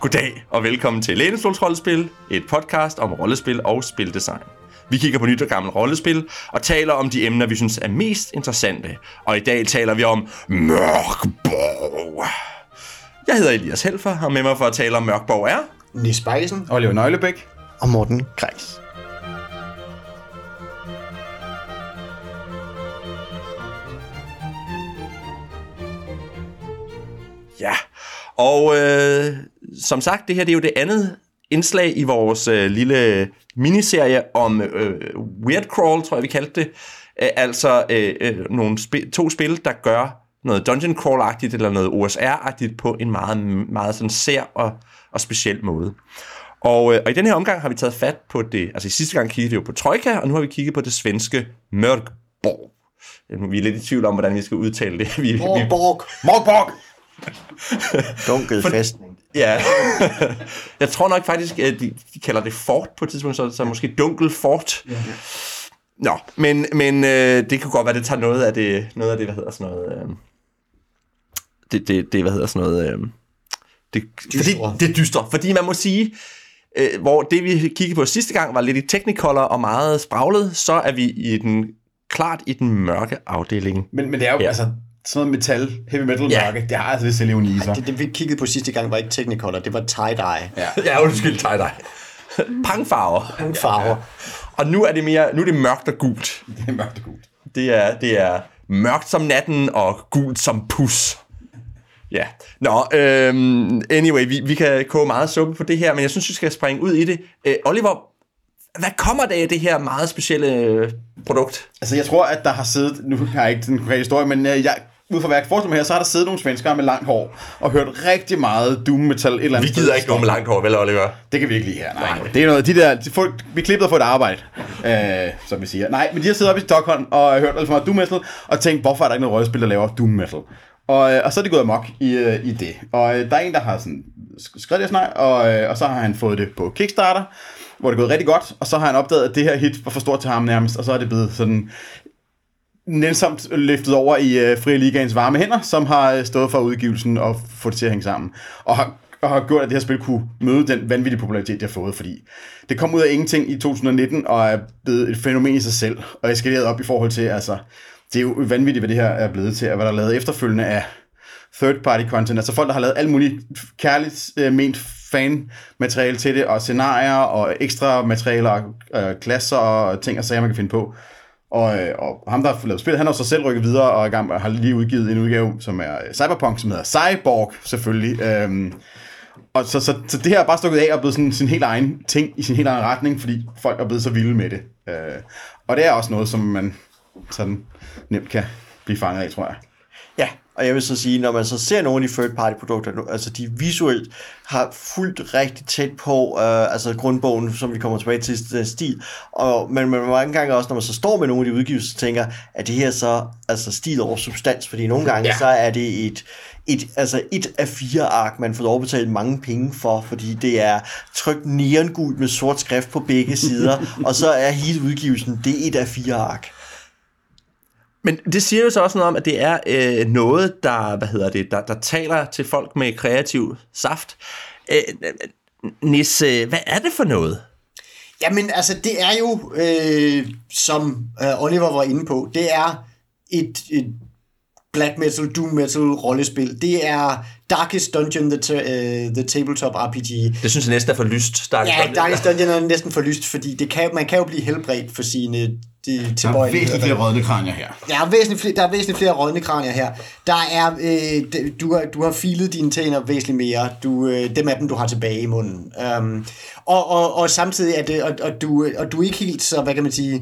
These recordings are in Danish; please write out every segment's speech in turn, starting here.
Goddag og velkommen til Lænestols Rollespil, et podcast om rollespil og spildesign. Vi kigger på nyt og gammelt rollespil og taler om de emner, vi synes er mest interessante. Og i dag taler vi om Mørkborg. Jeg hedder Elias Helfer, og med mig for at tale om Mørkborg er... Nis Bejsen Oliver Nøglebæk. og Morten Greis. Ja, og øh, som sagt, det her det er jo det andet indslag i vores øh, lille miniserie om øh, Weird Crawl, tror jeg vi kaldte det. Æ, altså øh, øh, nogle sp- to spil, der gør noget Dungeon Crawl-agtigt eller noget OSR-agtigt på en meget, meget sådan sær og, og speciel måde. Og, øh, og i den her omgang har vi taget fat på det, altså i sidste gang kiggede vi jo på Troika, og nu har vi kigget på det svenske Mørkborg. Øh, vi er lidt i tvivl om, hvordan vi skal udtale det. Vi, Mørkborg! Borg. Dunkel fæstning. Ja, jeg tror nok faktisk, at de, de kalder det fort på et tidspunkt, så, så måske dunkel fort. Ja. Nå, men, men øh, det kan godt være, det tager noget af det, noget af det hvad hedder sådan noget, øh, det, det, det, hvad hedder sådan noget, øh, det, fordi, det er dystre, fordi man må sige, øh, hvor det vi kiggede på sidste gang var lidt i Technicolor og meget spraglet, så er vi i den, klart i den mørke afdeling. Men, men det er jo ja. altså sådan noget metal, heavy metal Ja. mørke, det har altså lidt Leonie Det, det, vi kiggede på sidste gang, var ikke Technicolor, det var tie-dye. Ja. Ja, undskyld, dig dig. Pangfarver. Nogle farver. Og nu er det mere, nu er det mørkt og gult. Det er mørkt og gult. Det er, det er mørkt som natten og gult som pus. Ja. Nå, øhm, anyway, vi, vi kan koge meget suppe på det her, men jeg synes, vi skal springe ud i det. Øh, Oliver, hvad kommer der af det her meget specielle øh, produkt? Altså jeg tror, at der har siddet, nu har jeg ikke den konkrete historie, men øh, jeg, ud fra hvad jeg mig her, så har der siddet nogle svenskere med langt hår, og hørt rigtig meget doom metal et eller andet Vi gider ikke nogen med langt hår, vel Oliver? Det kan vi ikke lide her, nej. nej. Det er noget, de der, de folk, vi klippede for et arbejde, øh, som vi siger. Nej, men de har siddet oppe i Stockholm og hørt alt for meget doom metal, og tænkt, hvorfor er der ikke noget rollespil, der laver doom metal? Og, øh, og så er de gået amok i, øh, i det. Og øh, der er en, der har sådan sk- skrevet det snak, og, og så har han fået det på Kickstarter, hvor det er gået rigtig godt, og så har han opdaget, at det her hit var for stort til ham nærmest, og så er det blevet sådan nænsomt løftet over i øh, Fri Ligaens varme hænder, som har øh, stået for udgivelsen og få det til at hænge sammen. Og har, og har gjort, at det her spil kunne møde den vanvittige popularitet, det har fået, fordi det kom ud af ingenting i 2019 og er blevet et fænomen i sig selv, og eskaleret op i forhold til, altså, det er jo vanvittigt, hvad det her er blevet til, og hvad der er lavet efterfølgende af third party content, altså folk, der har lavet alt muligt kærligt øh, ment fan-materiale til det, og scenarier, og ekstra materialer, øh, klasser og ting og sager, man kan finde på. Og, øh, og ham, der har lavet spillet, han har så selv rykket videre og er gang, har lige udgivet en udgave, som er øh, Cyberpunk, som hedder Cyborg, selvfølgelig. Øhm, og så, så, så det her er bare stukket af og blevet sådan sin helt egen ting i sin helt egen retning, fordi folk er blevet så vilde med det. Øh, og det er også noget, som man sådan nemt kan blive fanget af, tror jeg. Ja, og jeg vil så sige, når man så ser nogle af de third party produkter, altså de visuelt har fuldt rigtig tæt på, øh, altså grundbogen, som vi kommer tilbage til, den stil, og, men man mange gange også, når man så står med nogle af de udgivelser, tænker, at det her så altså stil over substans, fordi nogle gange ja. så er det et, et, altså et af fire ark, man får lov at betale mange penge for, fordi det er trykt neongult med sort skrift på begge sider, og så er hele udgivelsen, det er et af fire ark. Men det siger jo så også noget om, at det er øh, noget, der, hvad hedder det, der, der taler til folk med kreativ saft. Øh, Nis, øh, hvad er det for noget? Jamen, altså, det er jo, øh, som øh, Oliver var inde på, det er et, et black metal, doom metal rollespil. Det er Darkest Dungeon, the, uh, the tabletop RPG. Det synes jeg næsten er for lyst. Der Ja, Darkest Dungeon er næsten for lyst, fordi det kan, man kan jo blive helbredt for sine de tilbøjeligheder. rødne kranier her. Der er væsentligt flere, der er væsentligt flere rådne kranier her. Der er, øh, du, har, du har filet dine tænder væsentligt mere. Du, øh, dem af dem, du har tilbage i munden. Um, og, og, og samtidig er det, og, og, du, og du er ikke helt så, hvad kan man sige,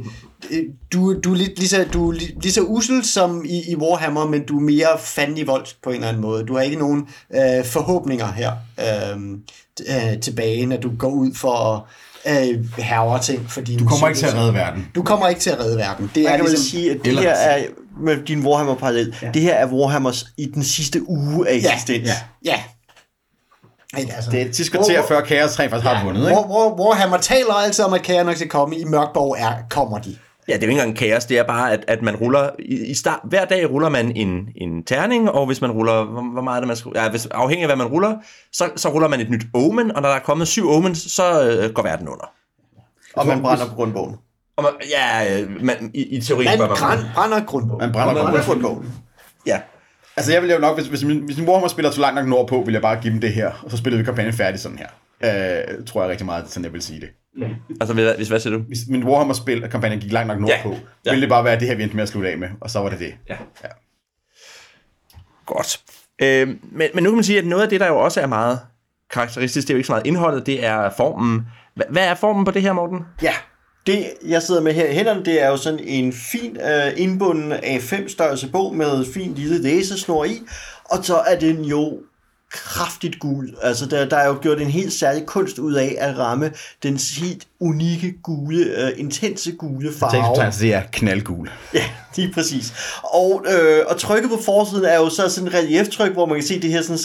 øh, du, du er lidt lige så, du er li- lige så usel som i, i Warhammer, men du er mere fandelig vold på en eller anden måde. Du har ikke nogen øh, forhåbninger her øh, øh, tilbage, når du går ud for at øh, herre ting. For dine Du kommer ikke til at redde verden. Du kommer ikke til at redde verden. Det Man er kan ligesom, sige, at det Eller- her er, med din Warhammer parallel, ja. det her er Warhammers i den sidste uge af eksistens. Ja, ja. Ikke, altså. Det er et før Chaos 3 faktisk har vundet, ikke? War, War, Warhammer taler altid om, at kager nok skal komme. I Mørkborg er, kommer de. Ja, det er jo ikke engang kaos, det er bare, at, at man ruller, i, i start, hver dag ruller man en, en terning, og hvis man ruller, hvor, hvor meget er det man skal, ja, hvis, afhængig af hvad man ruller, så, så ruller man et nyt omen, og når der er kommet syv omens, så øh, går verden under. Og man brænder på grundbogen. Og man, ja, øh, man, i, i teorien Man bør man, brænd, brænder grundbogen. Man brænder Man brænder grundbogen. ja. Altså, jeg ville jo nok, hvis, hvis, min, hvis min Warhammer spiller så langt nok nordpå, vil jeg bare give dem det her, og så spillede vi kampagnen færdig sådan her. Øh, tror jeg rigtig meget, sådan jeg vil sige det. Altså, hvis, hvis hvad siger du? Hvis min Warhammer spil kampagnen gik langt nok nordpå, Ja. ja. Ja. ville det bare være det her, vi endte med at slutte af med, og så var det det. Ja. ja. Godt. Øh, men, men nu kan man sige, at noget af det, der jo også er meget karakteristisk, det er jo ikke så meget indholdet, det er formen. Hva- Hvad er formen på det her, Morten? Ja, det jeg sidder med her i hænderne, det er jo sådan en fin øh, indbunden A5 størrelse bog med fin lille læsesnor i, og så er den jo kraftigt gul. Altså, der, der er jo gjort en helt særlig kunst ud af at ramme den helt unikke gule, øh, intense gule farve. Tekstbetegnelse, det er knaldgul. Ja, lige præcis. Og, øh, og trykket på forsiden er jo så sådan en relieftryk, hvor man kan se det her sådan,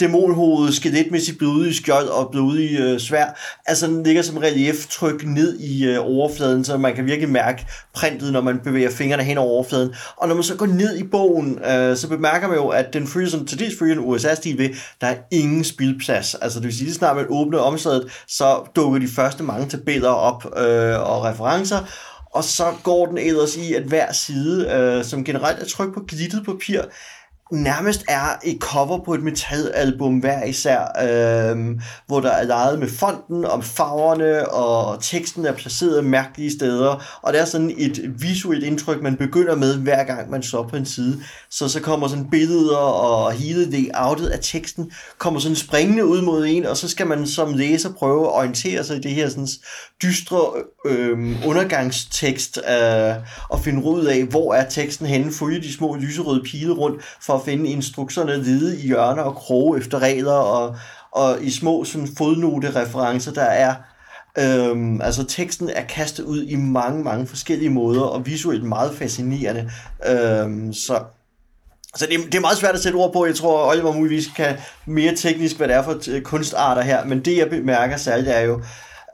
dæmonhoved, skeletmæssigt blodige skjold og blodige øh, svær. Altså den ligger som relieftryk ned i øh, overfladen, så man kan virkelig mærke printet, når man bevæger fingrene hen over overfladen. Og når man så går ned i bogen, øh, så bemærker man jo, at den følger sådan til dels følger en USA-stil ved, der er ingen spildplads. Altså det vil sige, lige snart man åbner omslaget, så dukker de første mange tabeller op øh, og referencer, og så går den ellers i, at hver side, øh, som generelt er trykt på glittet papir, nærmest er et cover på et metalalbum hver især, øh, hvor der er leget med fonten og farverne, og teksten er placeret mærkelige steder, og det er sådan et visuelt indtryk, man begynder med, hver gang man slår på en side. Så så kommer sådan billeder og hele outet af teksten kommer sådan springende ud mod en, og så skal man som læser prøve at orientere sig i det her sådan dystre øh, undergangstekst, øh, og finde ud af, hvor er teksten henne, følge de små lyserøde pile rundt, for at finde instrukserne hvide i hjørner og kroge efter regler, og, og i små sådan fodnote-referencer, der er Øhm, altså teksten er kastet ud i mange, mange forskellige måder, og visuelt meget fascinerende. Øhm, så så det, det er meget svært at sætte ord på. Jeg tror, Oliver muligvis kan mere teknisk, hvad det er for øh, kunstarter her. Men det, jeg bemærker særligt, er jo,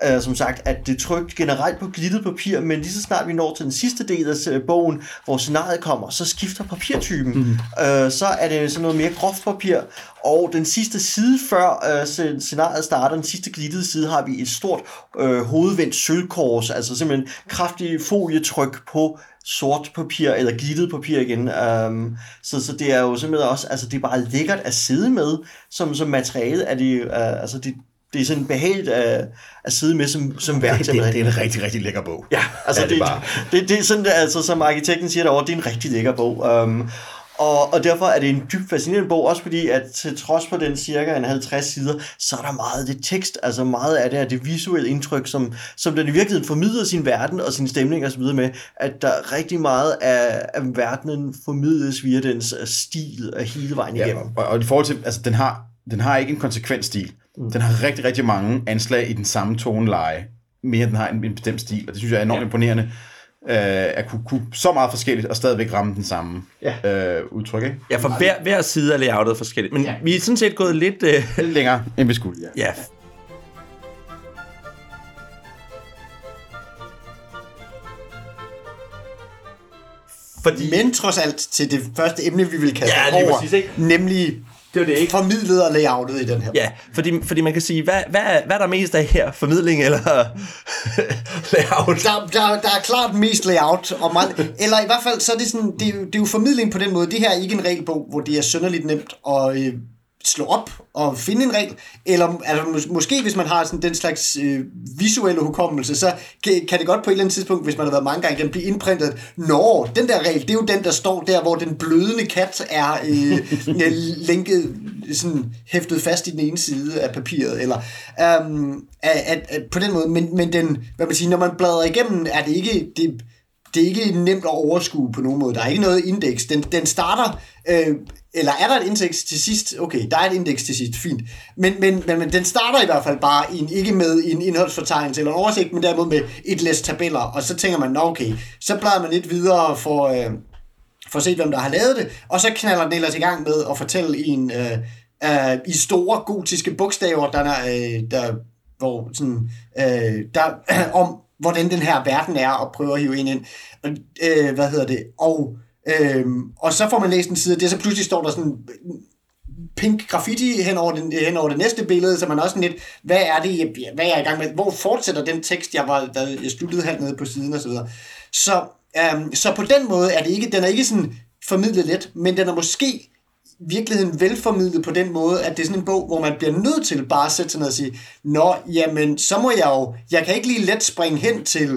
øh, som sagt, at det er trykt generelt på glittet papir, men lige så snart vi når til den sidste del af bogen, hvor scenariet kommer, så skifter papirtypen. Mm. Øh, så er det sådan noget mere groft papir, og den sidste side før øh, sc- scenariet starter, den sidste glittede side, har vi et stort øh, hovedvendt sølvkors, altså simpelthen kraftig folietryk på sort papir, eller glittet papir igen. Um, så, så det er jo simpelthen også, altså det er bare lækkert at sidde med, som, som materiale, er det, uh, altså det, det er sådan behageligt at, at sidde med som, som værk. Det, det, det er en rigtig, rigtig lækker bog. Ja, altså Ja, det, det bare- det, det, er sådan, altså, som arkitekten siger derovre, det er en rigtig lækker bog. Um, og, og derfor er det en dybt fascinerende bog, også fordi, at til trods for den cirka en 50 sider, så er der meget af det tekst, altså meget af det er det visuelle indtryk, som, som den i virkeligheden formidler sin verden og sin stemning og så videre med, at der er rigtig meget af, af verdenen formidles via dens øh, stil af hele vejen Ja, igennem. og, og i forhold til, altså den har, den har ikke en konsekvent stil. Mm. Den har rigtig, rigtig mange anslag i den samme toneleje, mere end den har en, en bestemt stil, og det synes jeg er enormt ja. imponerende, øh, at kunne, kunne så meget forskelligt og stadigvæk ramme den samme Ja. øh, udtryk, ikke? Ja, for hver, hver side er layoutet forskelligt. Men ja. vi er sådan set gået lidt... Øh, Lidt længere, end vi skulle, ja. ja, fordi... Men trods alt til det første emne, vi vil kaste Ja, over, præcis, ikke? nemlig Det var det ikke. formidlet og layoutet i den her. Ja, fordi, fordi man kan sige, hvad, hvad, hvad er der mest af her? Formidling eller layout? Der, der, der er klart mest layout, og meget, eller i hvert fald, så er det sådan, det, er jo- det er jo formidling på den måde. Det her er ikke en regelbog, hvor det er synderligt nemt at øh, slå op og finde en regel, eller altså, mås- måske hvis man har sådan den slags øh, visuelle hukommelse, så kan, kan det godt på et eller andet tidspunkt, hvis man har været mange gange, den blive indprintet, Nå, den der regel, det er jo den, der står der, hvor den blødende kat er øh, lænket, sådan hæftet fast i den ene side af papiret, eller øhm, at, at, at, på den måde, men, men den, hvad man siger, når man bladrer igennem, er det ikke, det, det er ikke nemt at overskue på nogen måde. Der er ikke noget indeks. Den, den starter, øh, eller er der et indeks til sidst? Okay, der er et indeks til sidst, fint. Men, men, men, men den starter i hvert fald bare i en, ikke med en indholdsfortegnelse eller en oversigt, men derimod med et læs tabeller. Og så tænker man, okay, så bladrer man lidt videre for, øh, for at se, hvem der har lavet det. Og så knaller den ellers i gang med at fortælle i en... Øh, øh, i store gotiske bogstaver, der, er, øh, der hvor sådan, øh, der, om hvordan den her verden er, og prøver at hive en ind. Og, øh, hvad hedder det? Og, øh, og så får man læst en side af det, så pludselig står der sådan øh, pink graffiti hen over, den, hen over det næste billede, så man også sådan lidt, hvad er det, jeg, hvad er jeg i gang med? Hvor fortsætter den tekst, jeg var, der, jeg sluttede hernede på siden og så videre. Så, øhm, så på den måde er det ikke, den er ikke sådan formidlet let, men den er måske virkeligheden velformidlet på den måde, at det er sådan en bog, hvor man bliver nødt til bare at sætte sig ned og sige, nå, jamen, så må jeg jo, jeg kan ikke lige let springe hen til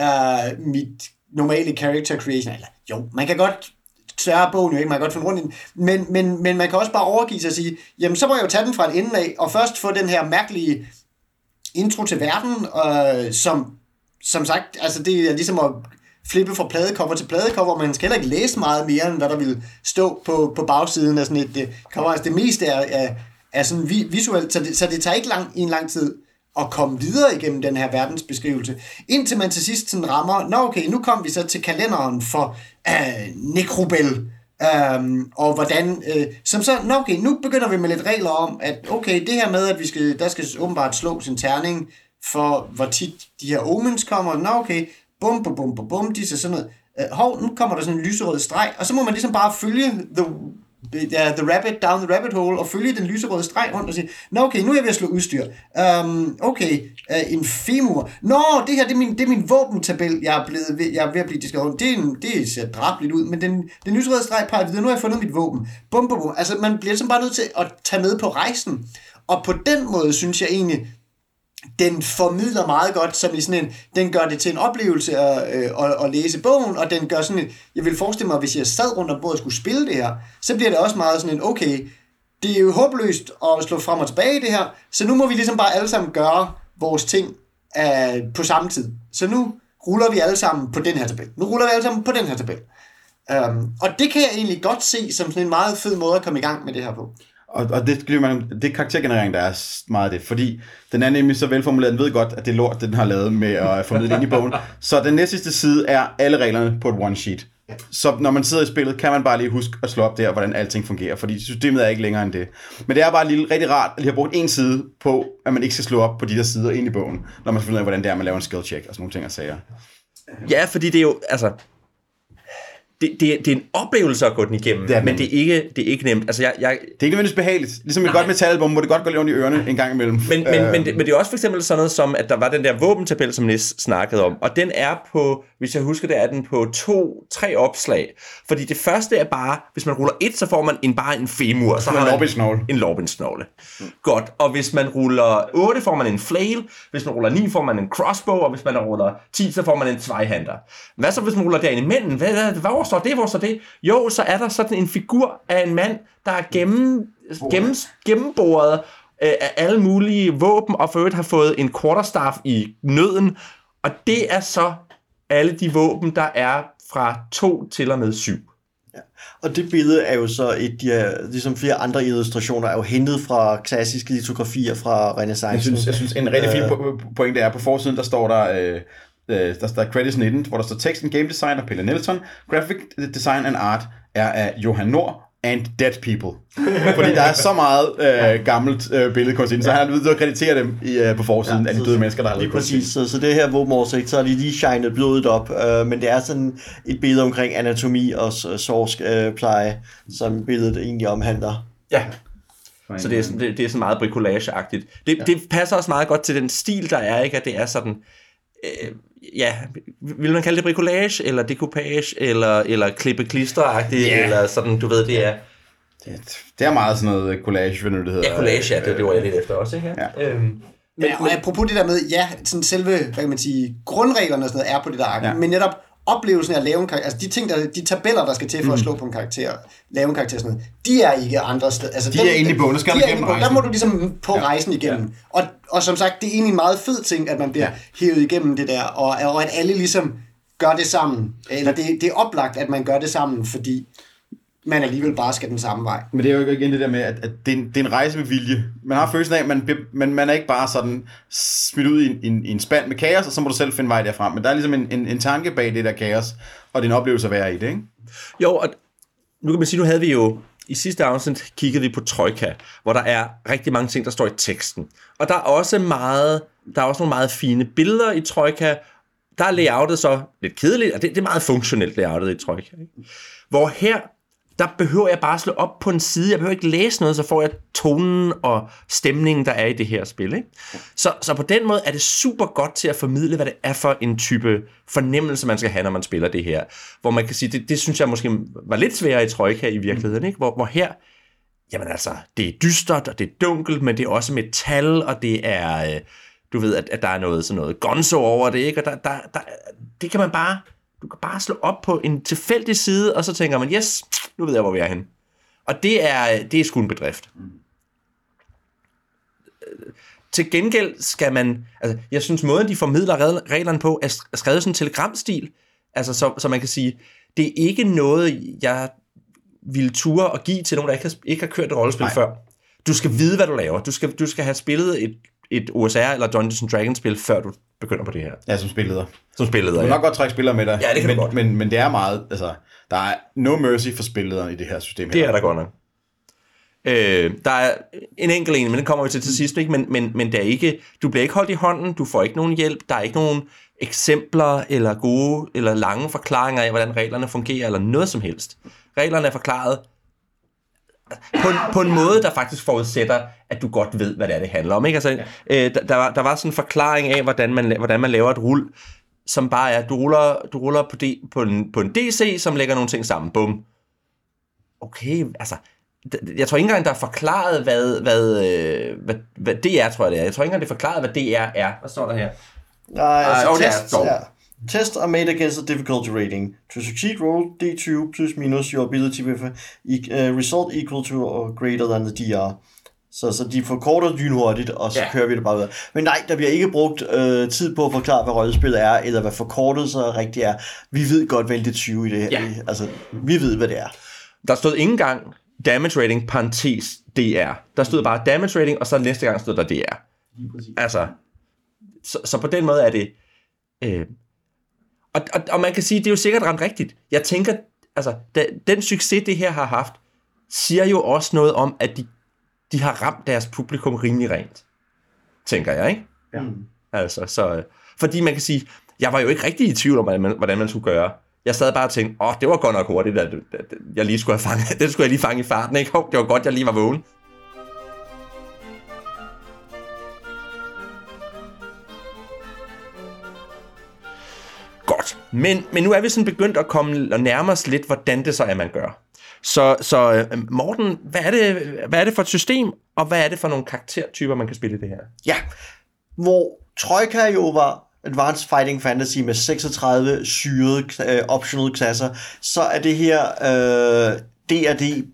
øh, mit normale character creation, eller jo, man kan godt tørre bogen jo ikke, man kan godt finde rundt i den, men, men, men man kan også bare overgive sig og sige, jamen så må jeg jo tage den fra en ende af, og først få den her mærkelige intro til verden, øh, som, som sagt, altså det er ligesom at flippe fra pladecover til pladecover, man skal heller ikke læse meget mere, end hvad der vil stå på, på bagsiden af sådan et uh, cover. Altså det meste er, er, er sådan vi, visuelt, så det, så det tager ikke lang, en lang tid at komme videre igennem den her verdensbeskrivelse, indtil man til sidst sådan rammer, nå okay, nu kom vi så til kalenderen for uh, Necrobel, Um, og hvordan, uh, som så, nå okay, nu begynder vi med lidt regler om, at okay, det her med, at vi skal, der skal åbenbart slå sin terning, for hvor tit de her omens kommer, nå okay, bum, bum, bum, bum, bum, de ser sådan noget. Øh, hov, nu kommer der sådan en lyserød streg, og så må man ligesom bare følge the, the, the rabbit down the rabbit hole, og følge den lyserøde streg rundt og sige, nå okay, nu er jeg ved at slå udstyr. Um, okay, uh, en femur. Nå, det her, det er min, det er min våbentabel, jeg er, blevet ved, jeg er ved at blive diskret Det, er en, det ser drabligt ud, men den, den lyserøde streg peger videre, nu har jeg fundet mit våben. Bum, bum, bum. Altså, man bliver ligesom bare nødt til at tage med på rejsen. Og på den måde synes jeg egentlig, den formidler meget godt, som i sådan en, den gør det til en oplevelse at, øh, at, at læse bogen, og den gør sådan en, jeg vil forestille mig, hvis jeg sad rundt om bordet og skulle spille det her, så bliver det også meget sådan en, okay, det er jo håbløst at slå frem og tilbage i det her, så nu må vi ligesom bare alle sammen gøre vores ting øh, på samme tid. Så nu ruller vi alle sammen på den her tabel. Nu ruller vi alle sammen på den her tabel. Um, og det kan jeg egentlig godt se som sådan en meget fed måde at komme i gang med det her på. Og, og det, det er karaktergenerering, der er meget det, fordi den er nemlig så velformuleret, den ved godt, at det er lort, det den har lavet med at formidle ind i bogen. Så den næste side er alle reglerne på et one-sheet. Så når man sidder i spillet, kan man bare lige huske at slå op der, hvordan alting fungerer, fordi systemet er ikke længere end det. Men det er bare lige rigtig rart at lige have brugt en side på, at man ikke skal slå op på de der sider ind i bogen, når man finder ud af, hvordan det er, man laver en skill check og sådan nogle ting og sager. Ja, fordi det er jo, altså, det, det, det er en oplevelse at gå den igennem, det men det er, ikke, det er ikke nemt. Altså, jeg, jeg, det er ikke nødvendigvis behageligt. Ligesom et godt metalalbum, hvor det godt går lidt ondt i ørerne en gang imellem. Men, men, øh. men, det, men det er også for eksempel sådan noget som, at der var den der våbentabel, som Nis snakkede om, og den er på, hvis jeg husker det, er den på to, tre opslag. Fordi det første er bare, hvis man ruller et, så får man en, bare en femur. Så har man en lorbinsnogle. Mm. Godt. Og hvis man ruller 8, får man en flail. Hvis man ruller 9, får man en crossbow. Og hvis man ruller 10, så får man en zweihander. Hvad så, hvis man ruller derinde imellem? Hvad, hvad, hvor står det? Hvor står det? Jo, så er der sådan en figur af en mand, der er gennem, gennem, gennemboret øh, af alle mulige våben, og for øvrigt har fået en quarterstaff i nøden. Og det er så alle de våben, der er fra 2 til og med 7. Ja. Og det billede er jo så et, de ligesom flere andre illustrationer, er jo hentet fra klassiske litografier fra renaissance. Jeg synes, jeg synes en rigtig fin pointe er, på forsiden, der står der, øh, øh der står credits 19, hvor der står teksten Game Design af Pelle Nelson, Graphic Design and Art er af Johan Nord, and dead people. Fordi der er så meget øh, gammelt øh, billedkunst inden, så han har nødt til at kreditere dem i, øh, på forsiden ja, af de døde mennesker, der har lavet præcis, så, så det her våbenoversigt, så har de lige shined blodet op, øh, men det er sådan et billede omkring anatomi og sårspleje, øh, pleje, som billedet egentlig omhandler. Ja, så det er, det, det er sådan meget bricolage-agtigt. Det, ja. det passer også meget godt til den stil, der er, ikke? At det er sådan... Øh, ja, vil man kalde det bricolage, eller decoupage, eller, eller klippe klisteragtigt, yeah. eller sådan, du ved, det er... Det, det er meget sådan noget collage, hvad nu det hedder. Ja, collage, ja, det, det var jeg lidt efter også, ikke? Ja. Øhm, men, ja, og apropos det der med, ja, sådan selve, hvad kan man sige, grundreglerne og sådan noget er på det der ark, ja. men netop oplevelsen af at lave en karakter, altså de ting, der, de tabeller, der skal til for mm. at slå på en karakter, lave en karakter sådan noget, de er ikke andre steder. Altså, de dem, er inde i bogen, skal de er bogen. Der må du ligesom på ja. rejsen igennem. Ja. Og, og som sagt, det er egentlig en meget fed ting, at man bliver ja. hævet igennem det der, og, og at alle ligesom gør det sammen. Eller det, det er oplagt, at man gør det sammen, fordi man alligevel bare skal den samme vej. Men det er jo igen det der med, at, at det, er en, det er en rejse med vilje. Man har følelsen af, at man, man, man er ikke bare sådan smidt ud i en, en, en spand med kaos, og så må du selv finde vej derfra. Men der er ligesom en, en, en tanke bag det der kaos, og det er en oplevelse at være i det, ikke? Jo, og nu kan man sige, nu havde vi jo i sidste afsnit kiggede vi på Trojka, hvor der er rigtig mange ting, der står i teksten. Og der er også meget, der er også nogle meget fine billeder i Trojka, der er layoutet så lidt kedeligt, og det, det er meget funktionelt layoutet i Troika. Ikke? Hvor her, der behøver jeg bare slå op på en side, jeg behøver ikke læse noget, så får jeg tonen og stemningen, der er i det her spil. Ikke? Så, så på den måde er det super godt til at formidle, hvad det er for en type fornemmelse, man skal have, når man spiller det her. Hvor man kan sige, det, det synes jeg måske var lidt sværere i Trojka i virkeligheden, ikke? Hvor, hvor her, jamen altså, det er dystert, og det er dunkelt, men det er også metal, og det er, øh, du ved, at, at der er noget sådan noget gonzo over det, ikke? Og der, der, der, det kan man bare, du kan bare slå op på en tilfældig side, og så tænker man, yes, nu ved jeg, hvor vi er henne. Og det er, det er sgu en bedrift. Til gengæld skal man, altså jeg synes måden de formidler regl- reglerne på er er skrevet sådan en telegramstil, altså så, så man kan sige, det er ikke noget, jeg ville ture og give til nogen, der ikke har, ikke har kørt et rollespil Nej. før. Du skal vide, hvad du laver. Du skal, du skal have spillet et, et OSR eller Dungeons and Dragons spil, før du begynder på det her. Ja, som spilleder. Som spilleder, Du kan ja. nok godt trække spillere med dig. Ja, det kan men, godt. Men, men det er meget, altså, der er no mercy for spillederen i det her system. Det er der godt nok. Øh, der er en enkelt en, men den kommer vi til til sidst, ikke? Men, men, men det er ikke, du bliver ikke holdt i hånden, du får ikke nogen hjælp, der er ikke nogen eksempler eller gode eller lange forklaringer af, hvordan reglerne fungerer, eller noget som helst. Reglerne er forklaret på en, på en måde, der faktisk forudsætter, at du godt ved, hvad det er, det handler om. Ikke? Altså, øh, der, der, var, der var sådan en forklaring af, hvordan man, hvordan man laver et rul, som bare er, du ruller, du ruller på, D, på, en, på en DC, som lægger nogle ting sammen. Bum. Okay, altså, jeg tror ikke engang, der er forklaret, hvad, hvad, øh, hvad, hvad det er, tror jeg det er. Jeg tror ikke engang, det er forklaret, hvad det er. er. Hvad står der her? Nej, altså det er tests, dog. ja. Tests are made against the difficulty rating. To succeed, roll D20 plus minus your ability with a e- uh, result equal to or greater than the DR. Så, så de forkorter lynhurtigt, og så Ja. kører vi det bare ud. Men nej, der bliver ikke brugt øh, tid på at forklare, hvad rollespillet er, eller hvad forkortet så rigtigt er. Vi ved godt, hvad det er 20 i det her. Ja. Altså, vi ved, hvad det er. Der stod ikke engang damage rating, parentes, DR. Der stod bare damage rating, og så næste gang stod der DR. Altså, så, så på den måde er det... Øh, og, og, og man kan sige, det er jo sikkert ramt rigtigt. Jeg tænker, altså, da, den succes, det her har haft, siger jo også noget om, at de, de har ramt deres publikum rimelig rent. Tænker jeg, ikke? Ja. Altså, så, øh, fordi man kan sige, jeg var jo ikke rigtig i tvivl om, hvordan man, hvordan man skulle gøre. Jeg sad bare og tænkte, åh, det var godt nok hurtigt, at, jeg lige skulle have fanget. Det skulle jeg lige fange i farten, ikke? Hov, Det var godt, jeg lige var vågen. Men, men nu er vi sådan begyndt at komme og nærme os lidt, hvordan det så er, man gør. Så, så øh, Morten, hvad er, det, hvad er det for et system, og hvad er det for nogle karaktertyper, man kan spille i det her? Ja, hvor Troika jo var Advanced Fighting Fantasy med 36 syrede øh, optional klasser, så er det her øh, D&D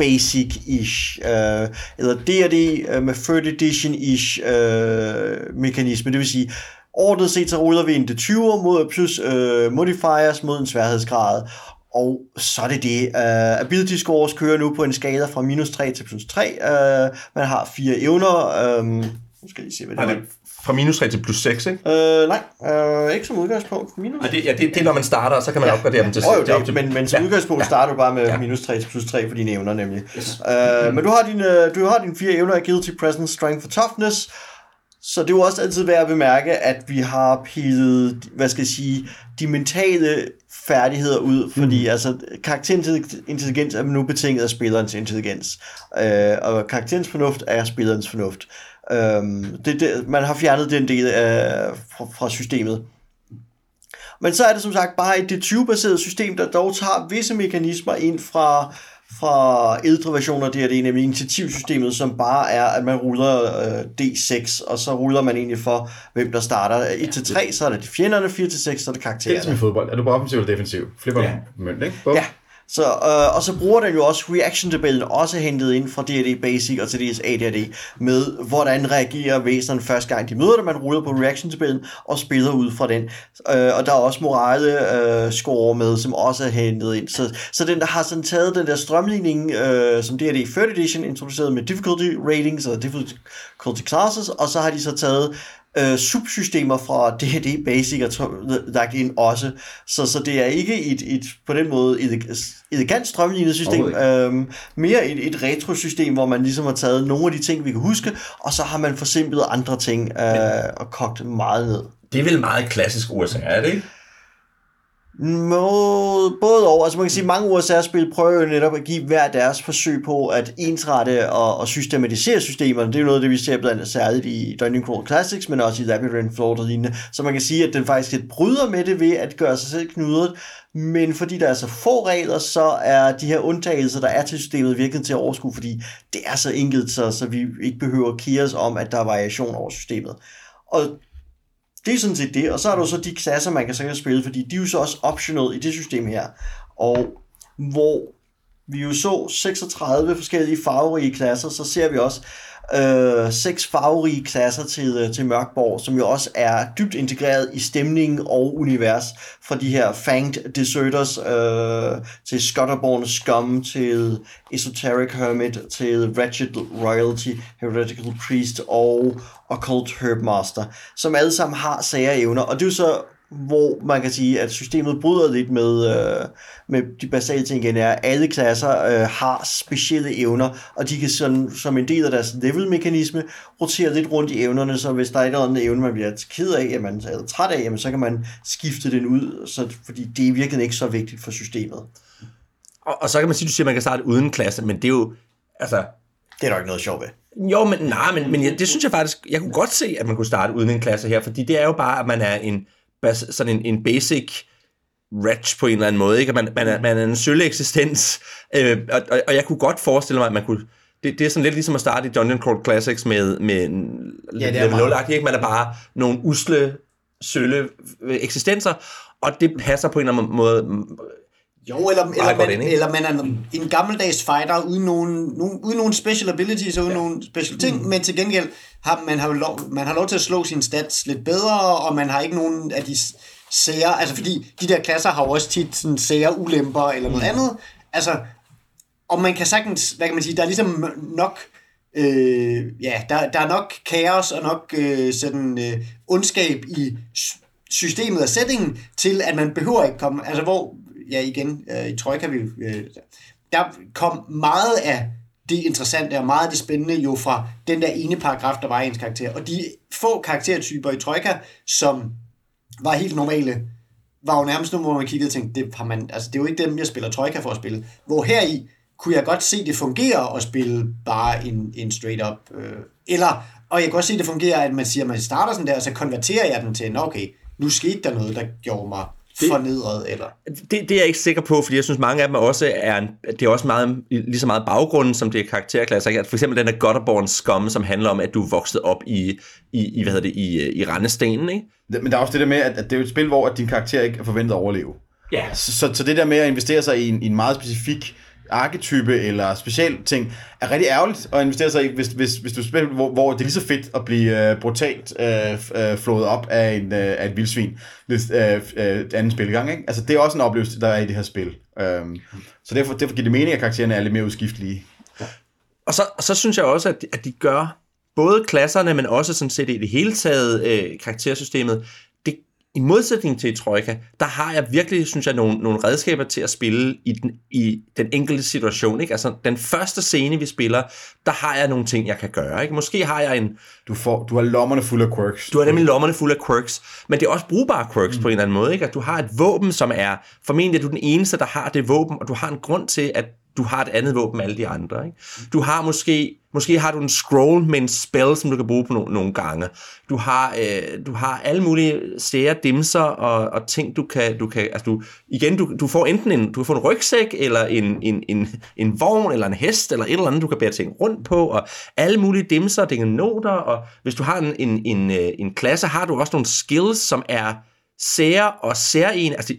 basic-ish, øh, eller D&D øh, med 3rd edition-ish øh, mekanisme, det vil sige, ordnet set så ruller vi en D20 mod plus øh, modifiers mod en sværhedsgrad, og så er det det. Uh, ability scores kører nu på en skala fra minus 3 til plus 3. Uh, man har fire evner. Um, nu skal jeg se, hvad det Er det fra minus 3 til plus 6, ikke? Uh, nej, uh, ikke som udgangspunkt. Minus. Og det, ja, det, det er, når man starter, og så kan man opgradere dem til, Oh, jo, til, op det, til men, men som ja. udgangspunkt starter du bare med Ja. minus 3 til plus 3 for dine evner nemlig. Yes. Uh, men du har, dine, du har dine fire evner, agility, presence, strength og toughness. Så det er jo også altid værd at bemærke, at vi har pillet, hvad skal jeg sige, de mentale færdigheder ud, fordi mm. altså karakterintelligens er nu betinget af spillerens intelligens, øh, og karakterens fornuft er spillerens fornuft. Øhm, det, det, man har fjernet den del af, fra, fra systemet. Men så er det som sagt bare et D20-baseret system, der dog tager visse mekanismer ind fra, fra ældre versioner af D&D, nemlig initiativsystemet, som bare er, at man ruller øh, D6, og så ruller man egentlig for, hvem der starter. 1-3, så er det de fjenderne, 4-6, så er det Det er ligesom i karaktererne. fodbold. Er du på offensiv eller defensiv? Flipper ja. mønt, ikke? Bum. Ja, så, øh, og så bruger den jo også reaction-tabellen, også hentet ind fra D&D Basic og til DS AD&D, med hvordan reagerer væsenerne første gang de møder det. Man ruller på reaction-tabellen og spiller ud fra den. Øh, og der er også morale øh, score med, som også er hentet ind. Så, så den der har sådan taget den der strømligning, øh, som D&D 3rd Edition introducerede med difficulty ratings og difficulty classes, og så har de så taget øh, subsystemer fra D&D Basic og lagt ind også. Så, så det er ikke et, et på den måde et elegant strømlignet system, øhm, mere et, et retro-system, hvor man ligesom har taget nogle af de ting, vi kan huske, og så har man forsimplet andre ting øh, og kogt meget ned. Det er vel meget klassisk USA, er det ikke? Måde, både over, altså man kan sige, mange USA-spil prøver jo netop at give hver deres forsøg på at ensrette og, og systematisere systemerne. Det er jo noget af det, vi ser blandt andet særligt i Dungeon Crawl Classics, men også i Labyrinth Lord og lignende. Så man kan sige, at den faktisk lidt bryder med det ved at gøre sig selv knudret, men fordi der er så få regler, så er de her undtagelser, der er til systemet, virkelig til at overskue, fordi det er så enkelt, så, så vi ikke behøver at kigge os om, at der er variation over systemet. Og det er sådan set det, og så er der jo så de klasser, man kan så spille, fordi de er jo så også optional i det system her. Og hvor vi jo så 36 forskellige farverige klasser, så ser vi også øh, seks farverige klasser til, øh, til Mørkborg, som jo også er dybt integreret i stemningen og univers. Fra de her Fanged Deserters øh, til Scutterborn Scum, til Esoteric Hermit, til Wretched Royalty, Heretical Priest og Occult Herbmaster, som alle sammen har sære evner, og det er jo så hvor man kan sige, at systemet bryder lidt med, øh, med de basale ting igen, er, at alle klasser øh, har specielle evner, og de kan sådan, som en del af deres level-mekanisme rotere lidt rundt i evnerne, så hvis der er et eller andet evne, man bliver ked af, jamen, eller træt af, jamen, så kan man skifte den ud, så, fordi det er virkelig ikke så vigtigt for systemet. Og, og så kan man sige, du siger, at man kan starte uden klasse, men det er jo, altså, Det er der ikke noget sjovt ved. Jo, men nej, men, men jeg, det synes jeg faktisk, jeg kunne godt se, at man kunne starte uden en klasse her, fordi det er jo bare, at man er en, sådan en, en basic wretch på en eller anden måde, ikke? Man, man, er, man er en sølle eksistens, øh, og, og, og jeg kunne godt forestille mig, at man kunne, det, det er sådan lidt ligesom at starte i Dungeon Crawl Classics med, med Ja, level meget. 0 ikke? Man er bare nogle usle, sølle øh, eksistenser, og det passer på en eller anden måde Jo, eller, eller, man, ind, eller man er en gammeldags fighter uden nogen, nogen, uden nogen special abilities og uden ja. nogen special ting, mm. men til gengæld har man har lov, man har lov til at slå sine stats lidt bedre, og man har ikke nogen af de sære, altså fordi de der klasser har jo også tit sådan sære ulemper eller noget mm. andet, altså, og man kan sagtens, hvad kan man sige, der er ligesom nok, øh, ja, der, der er nok kaos og nok øh, sådan øh, ondskab i systemet og settingen til, at man behøver ikke komme, altså hvor, ja igen, øh, i Trojka, vi, øh, der kom meget af det interessante og meget af det spændende jo fra den der ene paragraf, der var i ens karakter. Og de få karaktertyper i Trojka, som var helt normale, var jo nærmest nogle, hvor man kiggede og tænkte, det, har man, altså, det er jo ikke dem, jeg spiller Trojka for at spille. Hvor her i kunne jeg godt se, det fungerer at spille bare en, en straight up. Øh, eller, og jeg kan også se, det fungerer, at man siger, at man starter sådan der, og så konverterer jeg den til, okay, nu skete der noget, der gjorde mig fornedret, eller... det, det er jeg ikke sikker på, fordi jeg synes, mange af dem også er, en, det er også meget, lige så meget baggrunden, som det er karakterklasser. For eksempel den der Gutterborn Scum, som handler om, at du er vokset op i, i, i hvad hedder det, i, i Randestenen, ikke? Men der er også det der med, at, at det er jo et spil, hvor at din karakter ikke er forventet at overleve. Ja. Så, så, så det der med at investere sig i en, i en meget specifik arketype eller special ting, er rigtig ærgerligt at investere sig i, hvis, hvis, hvis du spiller, hvor, hvor det er lige så fedt at blive øh, brutalt øh, øh, flået op af, en, øh, af et vildsvin hvis, øh, øh, anden spilgang. Ikke? Altså, det er også en oplevelse, der er i det her spil. Øhm, så derfor, derfor giver det mening, at karaktererne er lidt mere udskiftelige. Og så, og så synes jeg også, at de, at de gør både klasserne, men også sådan set i det hele taget øh, karaktersystemet, i modsætning til Trojka, der har jeg virkelig, synes jeg, nogle, nogle redskaber til at spille i den, i den enkelte situation. Ikke? Altså, den første scene, vi spiller, der har jeg nogle ting, jeg kan gøre. Ikke? Måske har jeg en, Du, får, du har lommerne fulde af quirks. du har nemlig lommerne fulde af quirks, men det er også brugbare quirks mm. på en eller anden måde. Ikke? At du har et våben, som er, formentlig er du den eneste, der har det våben, og du har en grund til, at du har et andet våben end alle de andre. Ikke? Du har måske, måske har du en scroll med en spell, som du kan bruge på no- nogle gange. Du har, øh, du har alle mulige sære dimser og, og ting, du kan, du kan altså du, igen, du, du får enten en, du kan få en rygsæk, eller en, en, en, en vogn, eller en hest, eller et eller andet, du kan bære ting rundt på, og alle mulige dimser, det er noter, og hvis du har en, en, en, øh, en klasse, har du også nogle skills, som er sære og sære en, Altså, de,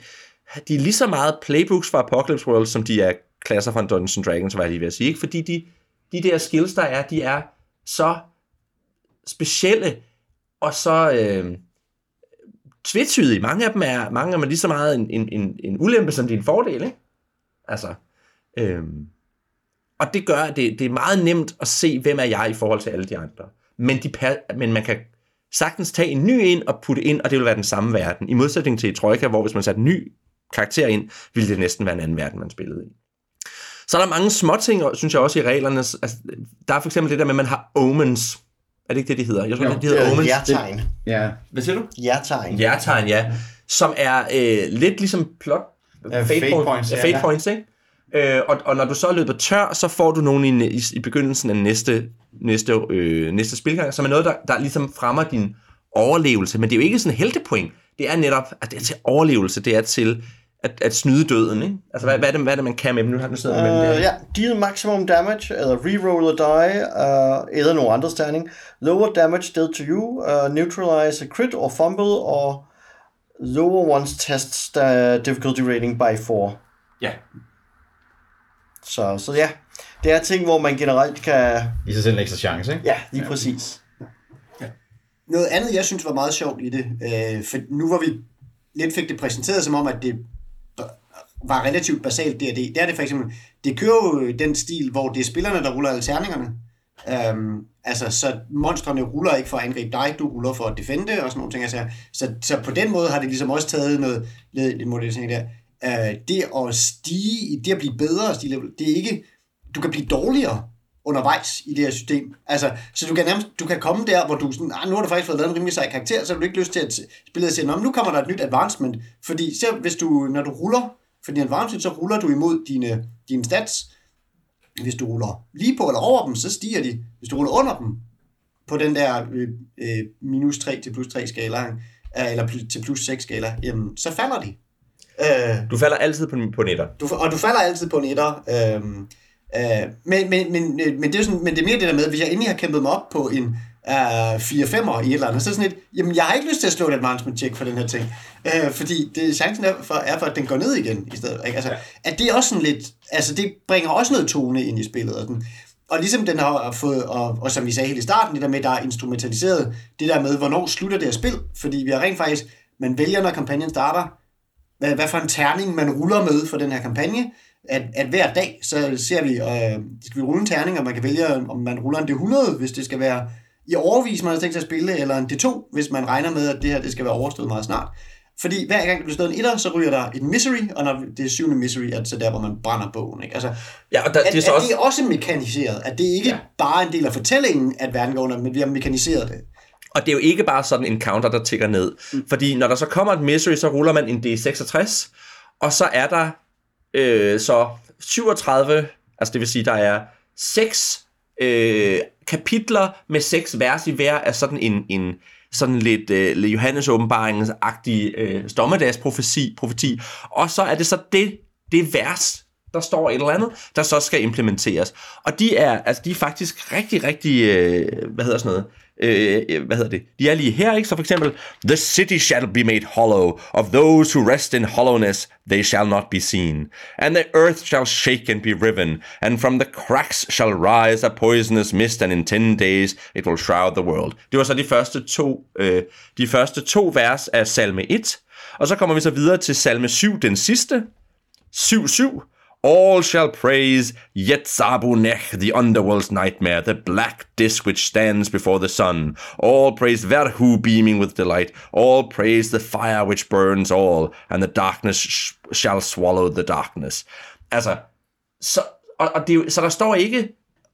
de er lige så meget playbooks fra Apocalypse World, som de er klasser fra Dungeons and Dragons, var jeg lige ved at sige. Ikke? Fordi de, de der skills, der er, de er så specielle, og så øh, tvetydige. Mange af dem er, mange af dem er lige så meget en, en, en, en ulempe, som det er en fordel. Ikke? Altså, øh, og det gør, at det, det er meget nemt at se, hvem er jeg i forhold til alle de andre. Men, de, men man kan sagtens tage en ny ind og putte ind, og det vil være den samme verden. I modsætning til i Troika, hvor hvis man satte en ny karakter ind, ville det næsten være en anden verden, man spillede i. Så er der mange små ting, synes jeg også i reglerne. Altså, der er for eksempel det der med, at man har omens. Er det ikke det, de hedder? Jeg tror, Jo, det, de hedder Øh, omens. Hjertegn. Ja. Hvad siger du? Hjertegn. Hjertegn, ja. Som er øh, lidt ligesom plot... Ja, fate, fate point, points, ja, fate Ja. points, ikke? Øh, og, og når du så er løbet tør, så får du nogen i, i, i begyndelsen af næste, næste, øh, næste spilgang, som er noget, der, der ligesom fremmer din overlevelse. Men det er jo ikke sådan en heltepoint. Det er netop, at det er til overlevelse. Det er til at, at snyde døden, ikke? Altså, hvad, hvad, er det, hvad er det, man kan med dem? Nu, har- nu sidder med dem Uh, der. ja, deal maximum damage, eller reroll a die, uh, eller nogle andre terning. Lower damage dealt to you, uh, neutralize a crit or fumble, or lower one's test uh, difficulty rating by 4. Ja. Så, så ja, det er ting, hvor man generelt kan... I sig selv en ekstra chance, ikke? Ja, lige præcis. Noget andet, jeg synes var meget sjovt i det, øh, for nu hvor vi lidt fik det præsenteret som om, at det var relativt basalt D&D, det er det for eksempel, det kører jo den stil, hvor det er spillerne, der ruller alle terningerne. Øhm, altså, så monstrene ruller ikke for at angribe dig, du ruller for at defende og sådan nogle ting. Altså, så, så på den måde har det ligesom også taget noget, lidt, modernisering der. Øh, det at stige, i- det at blive bedre at stige det er ikke, du kan blive dårligere undervejs i det her system. Altså, så du kan nærmest, du kan komme der, hvor du sådan, ah, nu har du faktisk fået lavet en rimelig sej karakter, så har du ikke lyst til at spille og Nå, men nu kommer der et nyt advancement, fordi så hvis du, når du ruller for din advancement, så ruller du imod dine, dine stats. Hvis du ruller lige på eller over dem, så stiger de. Hvis du ruller under dem, på den der øh, øh, minus 3 til plus 3 skala, øh, eller til plus 6 skala, jamen, så falder de. Øh, Du falder altid på, på netter. du, og du falder altid på netter. Øhm, øh, men, men, men, øh, men, det er sådan, men det er mere det der med, hvis jeg endelig har kæmpet mig op på en uh, 4-5'er i et eller andet, så er sådan et, jamen jeg har ikke lyst til at slå et advancement check for den her ting. Øh, fordi det, chancen er for, er for, at den går ned igen i stedet. Ikke? Altså, ja. at det er også sådan lidt, altså det bringer også noget tone ind i spillet. Og, sådan. og ligesom den har fået, og, og som vi sagde helt i starten, det der med, der er instrumentaliseret, det der med, hvornår slutter det her spil, fordi vi har rent faktisk, man vælger, når kampagnen starter, hvad, hvad for en terning man ruller med for den her kampagne, at, at hver dag, så ser vi, øh, skal vi rulle en terning, og man kan vælge, om man ruller en D100, hvis det skal være i overvis, man har tænkt sig at spille, eller en D2, hvis man regner med, at det her det skal være overstået meget snart. Fordi hver gang der bliver slået en etter, så ryger der et misery, og når det er syvende misery, er det så der, hvor man brænder bogen. Ikke? Altså, Ja, og der, at, det er så at også... det er også mekaniseret, at det ikke ja. bare er en del af fortællingen, at verden går under, men vi har mekaniseret det. Og det er jo ikke bare sådan en counter, der tigger ned. Mm. Fordi når der så kommer et misery, så ruller man en D66, og så er der øh, så 37, altså det vil sige, der er 6 øh, kapitler med seks vers i hver af sådan en, en sådan lidt øh, Johannes åbenbaringens-agtig øh, dommedagsprofeti, profeti. og så er det så det, det vers, der står et eller andet, der så skal implementeres. Og de er, altså, de er faktisk rigtig, rigtig, øh, hvad hedder sådan noget, Øh, øh, hvad hedder det, de er lige her, ikke? Så for eksempel, The city shall be made hollow, of those who rest in hollowness, they shall not be seen. And the earth shall shake and be riven, and from the cracks shall rise a poisonous mist, and in ten days it will shroud the world. Det var så de første to, øh, de første to vers af salme 1, og så kommer vi så videre til salme 7, den sidste, 7-7. All shall praise Yetzabunech, the underworld's nightmare, the black disk which stands before the sun. All praise Verhu, beaming with delight. All praise the fire which burns all, and the darkness sh- shall swallow the darkness. Altså, så, og, og det, så der står ikke,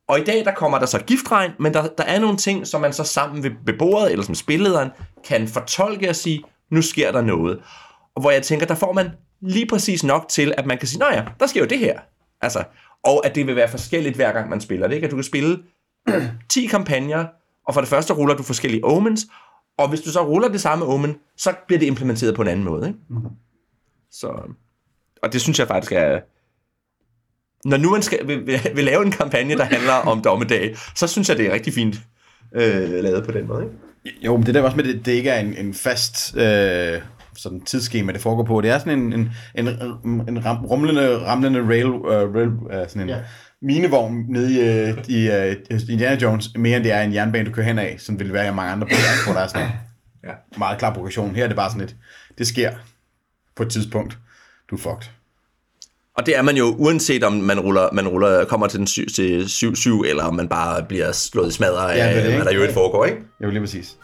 og i dag der kommer der så giftregn, men der, der er nogle ting, som man så sammen ved, ved bordet, eller som spillederen, kan fortolke og sige, nu sker der noget. Og hvor jeg tænker, der får man lige præcis nok til, at man kan sige, nej ja, der sker jo det her. Altså, og at det vil være forskelligt hver gang man spiller det. Ikke? At du kan spille 10 kampagner, og for det første ruller du forskellige omens, og hvis du så ruller det samme omen, så bliver det implementeret på en anden måde. Ikke? Så, og det synes jeg faktisk er... Når nu man skal, vil, vil, vil lave en kampagne, der handler om dommedag, så synes jeg, det er rigtig fint øh, lavet på den måde. Ikke? Jo, men det der også med, at det, det ikke er en, en fast øh, sådan tidsskema, det foregår på. Det er sådan en, en, en, en ram, rumlende, ramlende rail, uh, rail uh, sådan en ja. minevogn nede i, uh, i uh, Indiana Jones, mere end det er en jernbane, du kører hen af, som vil være i mange andre bøger, hvor der er sådan en Ja. meget klar progression. Her er det bare sådan et, det sker på et tidspunkt. Du er fucked. Og det er man jo, uanset om man ruller, man ruller kommer til den 7, til 7-7, eller om man bare bliver slået i smadret af, Ja, er det, hvad der jo ikke foregår, ikke? Jeg vil lige præcis.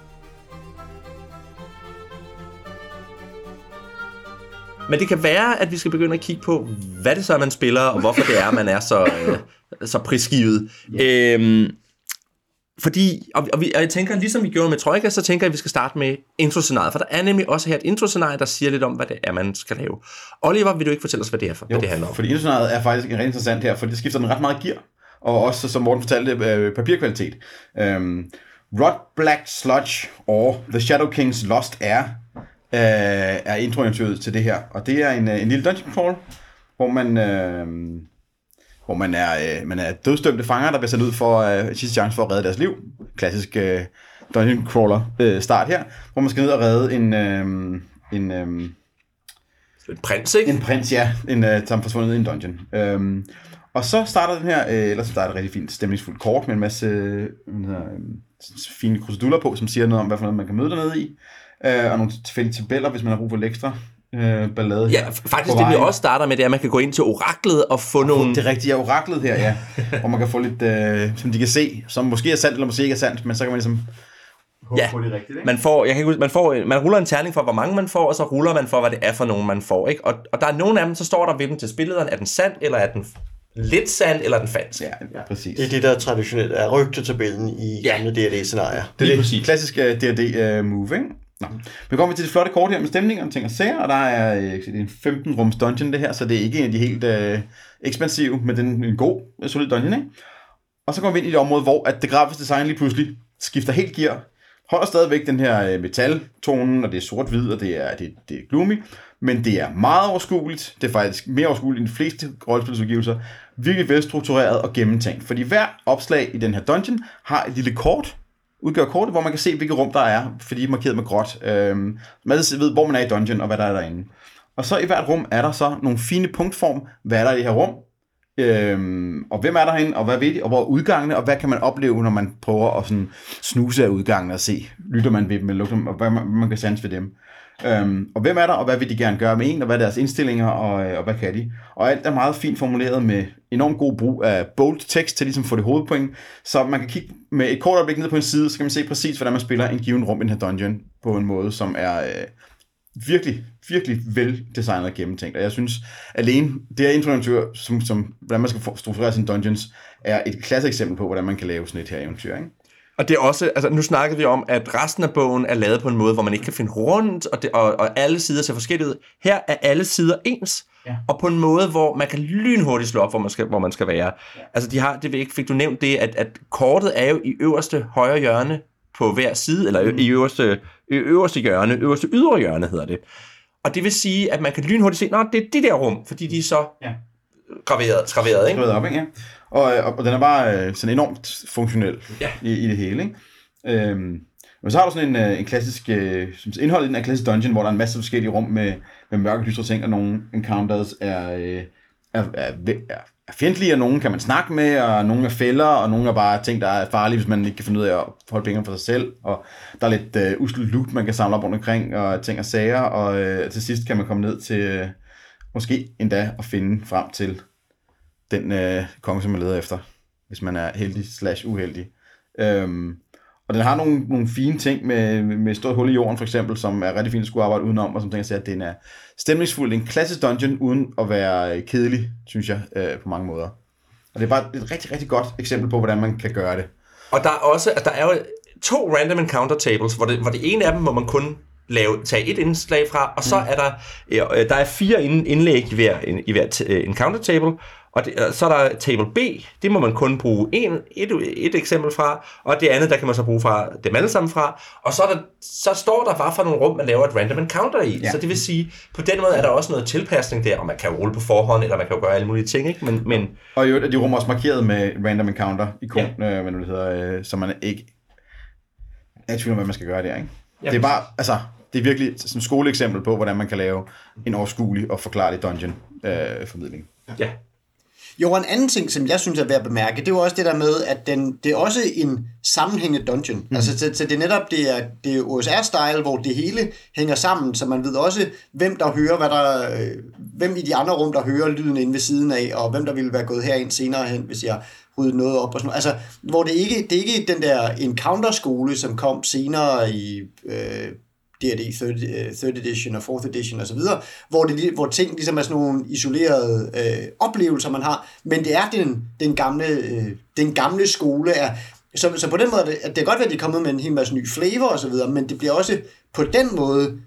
Men det kan være, at vi skal begynde at kigge på, hvad det så er, man spiller, og hvorfor det er, man er så, øh, så prisgivet. Øhm, fordi, og, og, vi, og jeg tænker, ligesom vi gjorde med Troika, så tænker jeg, at vi skal starte med introscenariet, for der er nemlig også her et introscenarie, der siger lidt om, hvad det er, man skal lave. Oliver, vil du ikke fortælle os, hvad det er for, Jo, hvad det handler om? fordi introscenariet er faktisk rigtig interessant her, for det skifter den ret meget gear, og også, som Morten fortalte, øh, papirkvalitet. Øhm, Rod Black Sludge og The Shadow King's Lost Air øh, er introintuitet til det her, og det er en, øh, en lille dungeon crawl, hvor man... Øh, hvor man er, øh, man er dødstømte fanger, der bliver sendt ud for øh, sidste chance for at redde deres liv. Klassisk øh, dungeon crawler øh, start her, hvor man skal ned og redde en, øh, en, øh, En prins, ikke? en prins, ja, en, øh, som er forsvundet i en dungeon. Øhm, og så starter den her, øh, ellers starter et rigtig fint stemningsfuldt kort med en masse øh, hvad hedder, øh, fine kruseduller på, som siger noget om, hvad for noget man kan møde dernede i. Øh, og nogle tilfældige tabeller, hvis man har brug for ekstra øh, ballade. Ja, her faktisk det vi også starter med, det er, at man kan gå ind til oraklet og få nogle... Det er rigtigt, ja, oraklet her, ja. hvor man kan få lidt, øh, som de kan se, som måske er sandt, eller måske ikke er sandt, men så kan man ligesom håbe Ja, på det rigtigt, ikke? Man, får, jeg kan ikke, huske- man, får, man ruller en terning for, hvor mange man får, og så ruller man for, hvad det er for nogen, man får. Ikke? Og, og der er nogle af dem, så står der ved dem til spillederen, er den sand, eller er den lidt sand, eller er den falsk? Ja, ja, præcis. Det er det, der traditionelt er rygtetabellen i Ja. gamle D&D-scenarier. Det er det klassiske D&D uh, move, ikke? Nå. Men kommer til det flotte kort her med stemninger, og ting og sager, og der er, øh, det er en 15 rums dungeon det her, så det er ikke en af de helt øh, ekspansive, men den er en god, øh, solid dungeon, ikke? Og så kommer vi ind i et område, hvor at det grafiske design lige pludselig skifter helt gear, holder stadigvæk den her øh, metaltonen, og det er sort-hvid, og det er, det, det er gloomy, men det er meget overskueligt. Det er faktisk mere overskueligt end de fleste rollespilsudgivelser. Virkelig velstruktureret og gennemtænkt. Fordi hver opslag i den her dungeon har et lille kort, udgør kortet, hvor man kan se, hvilke rum der er, fordi de er markeret med gråt. Øh, man ved, hvor man er i dungeon, og hvad der er derinde. Og så i hvert rum er der så nogle fine punktform. Hvad er der i det her rum? Øhm, og hvem er derinde, og hvad ved de, og hvor er udgangene, og hvad kan man opleve, når man prøver at sådan snuse af udgangene og se, lytter man ved dem, eller lugter dem, og hvad man, man kan sanse ved dem. Øhm, og hvem er der, og hvad vil de gerne gøre med en, og hvad er deres indstillinger, og, øh, og hvad kan de? Og alt er meget fint formuleret med enormt god brug af bold tekst til ligesom at få det hovedpoint, så man kan kigge med et kort øjeblik ned på en side, så kan man se præcis, hvordan man spiller en given rum i den her dungeon, på en måde, som er øh, virkelig, virkelig veldesignet og gennemtænkt. Og jeg synes, alene det her introeventyr, som, som, hvordan man skal få- strukturere sine dungeons, er et klasse eksempel på, hvordan man kan lave sådan et her eventyr. Ikke? Og det er også, altså nu snakkede vi om, at resten af bogen er lavet på en måde, hvor man ikke kan finde rundt, og, det, og, og alle sider ser forskellige ud. Her er alle sider ens, ja. og på en måde, hvor man kan lynhurtigt slå op, hvor man skal, hvor man skal være. Ja. Altså de har, det ikke, fik du nævnt det, at, at kortet er jo i øverste højre hjørne på hver side, eller mm. i øverste, øverste hjørne, øverste ydre hjørne hedder det. Og det vil sige, at man kan lynhurtigt se, at det er det der rum, fordi de er så Ja. graveret, graveret ikke? skrevet op, ikke? Ja. Og, og, og den er bare øh, sådan enormt funktionel Ja. i, i det hele, ikke? Øhm, men så har du sådan en, øh, en klassisk, øh, som indhold i den er klassisk dungeon, hvor der er en masse forskellige rum med, med mørke dystre ting, og nogle encounters er, øh, er, er, er, er fjendtlige, og nogen kan man snakke med, og nogen er fælder, og nogen er bare ting, der er farlige, hvis man ikke kan finde ud af at holde penge for sig selv, og der er lidt øh, usel loot, man kan samle op rundt omkring, og ting og sager, og øh, til sidst kan man komme ned til, øh, måske endda at finde frem til den øh, konge, som man leder efter, hvis man er heldig slash uheldig. Øhm, og den har nogle, nogle fine ting med, med et stort hul i jorden, for eksempel, som er rigtig fint at skulle arbejde udenom, og som tænker sig, at den er stemningsfuld. Det er en klassisk dungeon, uden at være kedelig, synes jeg, øh, på mange måder. Og det er bare et rigtig, rigtig godt eksempel på, hvordan man kan gøre det. Og der er også, altså, der er jo to random encounter tables, hvor det, hvor det ene af dem må man kun lave, tage et indslag fra, og så mm. er der, øh, der er fire ind- indlæg i hver, i hver t- øh, encounter table, og det, og så er der table B, det må man kun bruge en, et, et eksempel fra, og det andet, der kan man så bruge fra dem alle sammen fra, og så, er der, så står der bare for nogle rum, man laver et random encounter i, ja. så det vil sige, på den måde er der også noget tilpasning der, og man kan rulle på forhånd, eller man kan jo gøre alle mulige ting, ikke? Men, men Og i øvrigt er de rum også markeret med random encounter ikon, ja. øh, hvad det hedder, øh, så man ikke er i tvivl om, hvad man skal gøre der, ikke? Ja, det er bare, altså, det er virkelig sådan et skoleeksempel på, hvordan man kan lave en overskuelig og forklarlig dungeon øh, formidling. ja, Jo, og en anden ting, som jeg synes er værd at bemærke, det er jo også det der med, at den, det er også en sammenhængende dungeon. Mm. Altså, så, så det er netop det er, det er OSR-style, hvor det hele hænger sammen, så man ved også, hvem der hører, hvad der, øh, hvem i de andre rum, der hører lyden inde ved siden af, og hvem der ville være gået herind senere hen, hvis jeg ryddet noget op og sådan noget. Altså, hvor det ikke, det er ikke den der encounter-skole, som kom senere i øh, D&D 3rd, 3rd edition og 4th edition osv., hvor, det, hvor ting ligesom er sådan nogle isolerede øh, oplevelser, man har, men det er den, den, gamle, øh, den gamle skole er, Så, så på den måde, det, at det kan godt være, at de er kommet med en hel masse ny flavor og så videre, men det bliver også på den måde,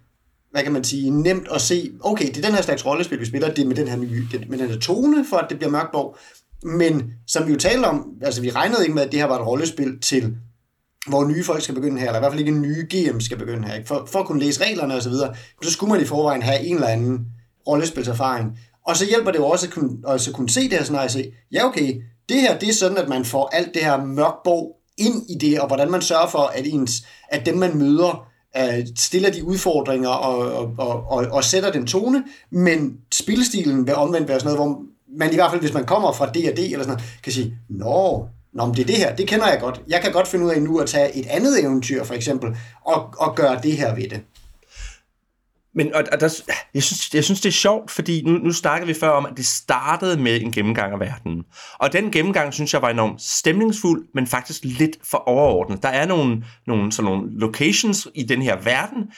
hvad kan man sige, nemt at se, okay, det er den her slags rollespil, vi spiller, det er med den her, nye, det, med den her tone, for at det bliver mørkborg. Men som vi jo talte om, altså vi regnede ikke med, at det her var et rollespil til, hvor nye folk skal begynde her, eller i hvert fald ikke nye GM skal begynde her. Ikke? For, for at kunne læse reglerne og så videre, så skulle man i forvejen have en eller anden rollespilserfaring. Og så hjælper det jo også at kunne, også kunne se det her scenarie og se, ja okay, det her det er sådan, at man får alt det her mørkbog ind i det, og hvordan man sørger for, at, ens, at dem man møder, uh, stiller de udfordringer og, og, og, og, og sætter den tone, men spilstilen vil omvendt være sådan noget, hvor man i hvert fald, hvis man kommer fra D&D eller sådan noget, kan sige, nå, Nå, men det er det her, det kender jeg godt. Jeg kan godt finde ud af nu at tage et andet eventyr, for eksempel, og, og gøre det her ved det. Men og, og der, jeg, synes, jeg synes, det er sjovt, fordi nu, nu snakkede vi før om, at det startede med en gennemgang af verden. Og den gennemgang, synes jeg, var enormt stemningsfuld, men faktisk lidt for overordnet. Der er nogle, nogle, sådan nogle locations i den her verden,